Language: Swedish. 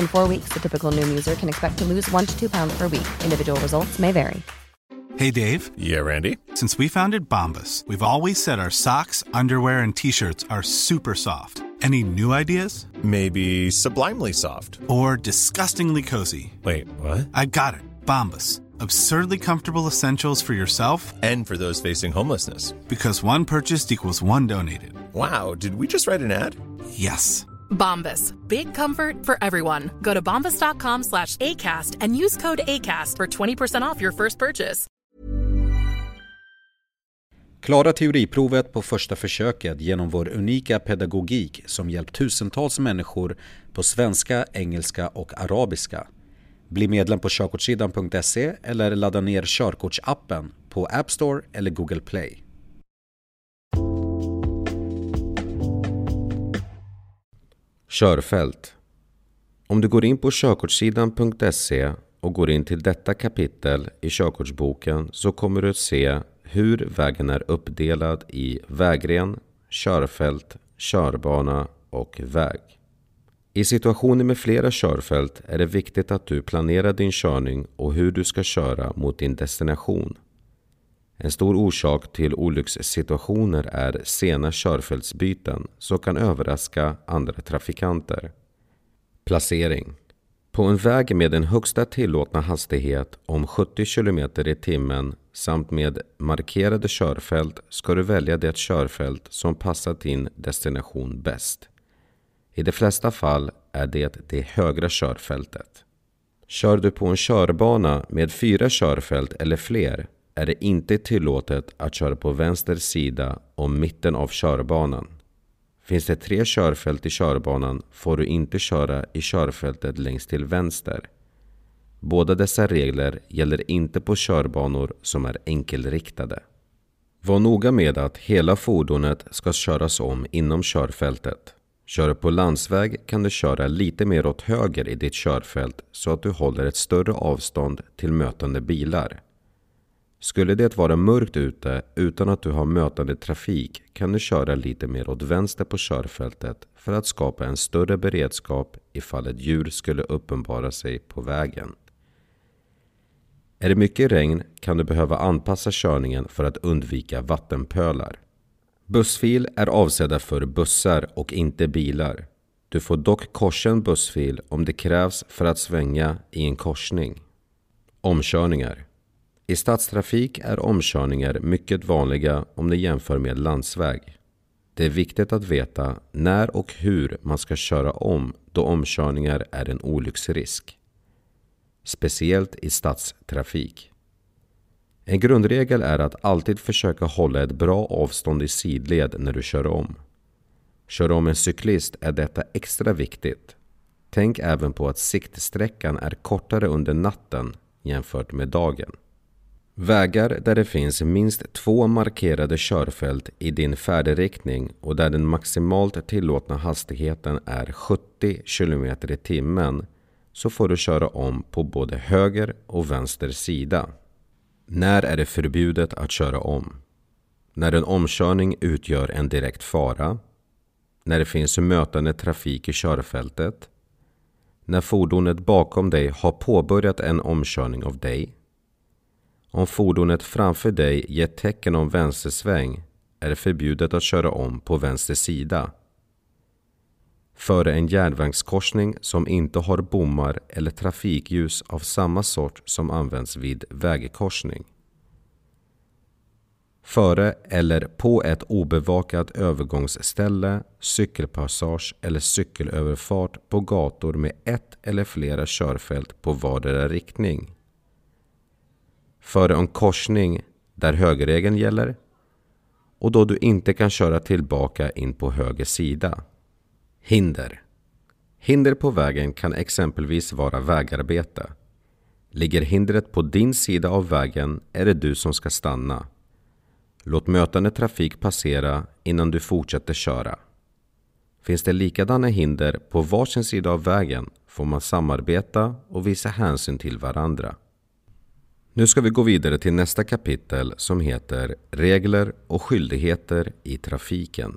In four weeks, the typical Noom user can expect to lose one to two pounds per week. Individual results may vary. Hey, Dave. Yeah, Randy. Since we founded Bombus, we've always said our socks, underwear, and t shirts are super soft. Any new ideas? Maybe sublimely soft. Or disgustingly cozy? Wait, what? I got it. Bombus. Absurdly comfortable essentials for yourself and for those facing homelessness. Because one purchased equals one donated. Wow, did we just write an ad? Yes. Bombas. Big comfort for everyone. Go to bombas.com slash ACAST and use code ACAST for 20% off your first purchase. Klara teoriprovet på första försöket genom vår unika pedagogik som hjälpt tusentals människor på svenska, engelska och arabiska. Bli medlem på körkortssidan.se eller ladda ner körkortsappen på App Store eller Google Play. Körfält Om du går in på körkortssidan.se och går in till detta kapitel i körkortsboken så kommer du att se hur vägen är uppdelad i vägren, körfält, körbana och väg. I situationer med flera körfält är det viktigt att du planerar din körning och hur du ska köra mot din destination. En stor orsak till olyckssituationer är sena körfältsbyten som kan överraska andra trafikanter. Placering På en väg med en högsta tillåtna hastighet om 70 km i timmen samt med markerade körfält ska du välja det körfält som passar din destination bäst. I de flesta fall är det det högra körfältet. Kör du på en körbana med fyra körfält eller fler är det inte tillåtet att köra på vänster sida om mitten av körbanan. Finns det tre körfält i körbanan får du inte köra i körfältet längst till vänster. Båda dessa regler gäller inte på körbanor som är enkelriktade. Var noga med att hela fordonet ska köras om inom körfältet. Kör du på landsväg kan du köra lite mer åt höger i ditt körfält så att du håller ett större avstånd till mötande bilar. Skulle det vara mörkt ute utan att du har mötande trafik kan du köra lite mer åt vänster på körfältet för att skapa en större beredskap ifall ett djur skulle uppenbara sig på vägen. Är det mycket regn kan du behöva anpassa körningen för att undvika vattenpölar. Bussfil är avsedda för bussar och inte bilar. Du får dock korsa en bussfil om det krävs för att svänga i en korsning. Omkörningar i stadstrafik är omkörningar mycket vanliga om ni jämför med landsväg. Det är viktigt att veta när och hur man ska köra om då omkörningar är en olycksrisk. Speciellt i stadstrafik. En grundregel är att alltid försöka hålla ett bra avstånd i sidled när du kör om. Kör om en cyklist är detta extra viktigt. Tänk även på att siktsträckan är kortare under natten jämfört med dagen. Vägar där det finns minst två markerade körfält i din färdriktning och där den maximalt tillåtna hastigheten är 70 km i timmen så får du köra om på både höger och vänster sida. När är det förbjudet att köra om? När en omkörning utgör en direkt fara. När det finns mötande trafik i körfältet. När fordonet bakom dig har påbörjat en omkörning av dig om fordonet framför dig ger tecken om vänstersväng är det förbjudet att köra om på vänster sida. Före en järnvägskorsning som inte har bommar eller trafikljus av samma sort som används vid vägkorsning. före eller på ett obevakat övergångsställe, cykelpassage eller cykelöverfart på gator med ett eller flera körfält på vardera riktning. Före en korsning där högerregeln gäller och då du inte kan köra tillbaka in på höger sida. Hinder Hinder på vägen kan exempelvis vara vägarbete. Ligger hindret på din sida av vägen är det du som ska stanna. Låt mötande trafik passera innan du fortsätter köra. Finns det likadana hinder på varsin sida av vägen får man samarbeta och visa hänsyn till varandra. Nu ska vi gå vidare till nästa kapitel som heter Regler och skyldigheter i trafiken.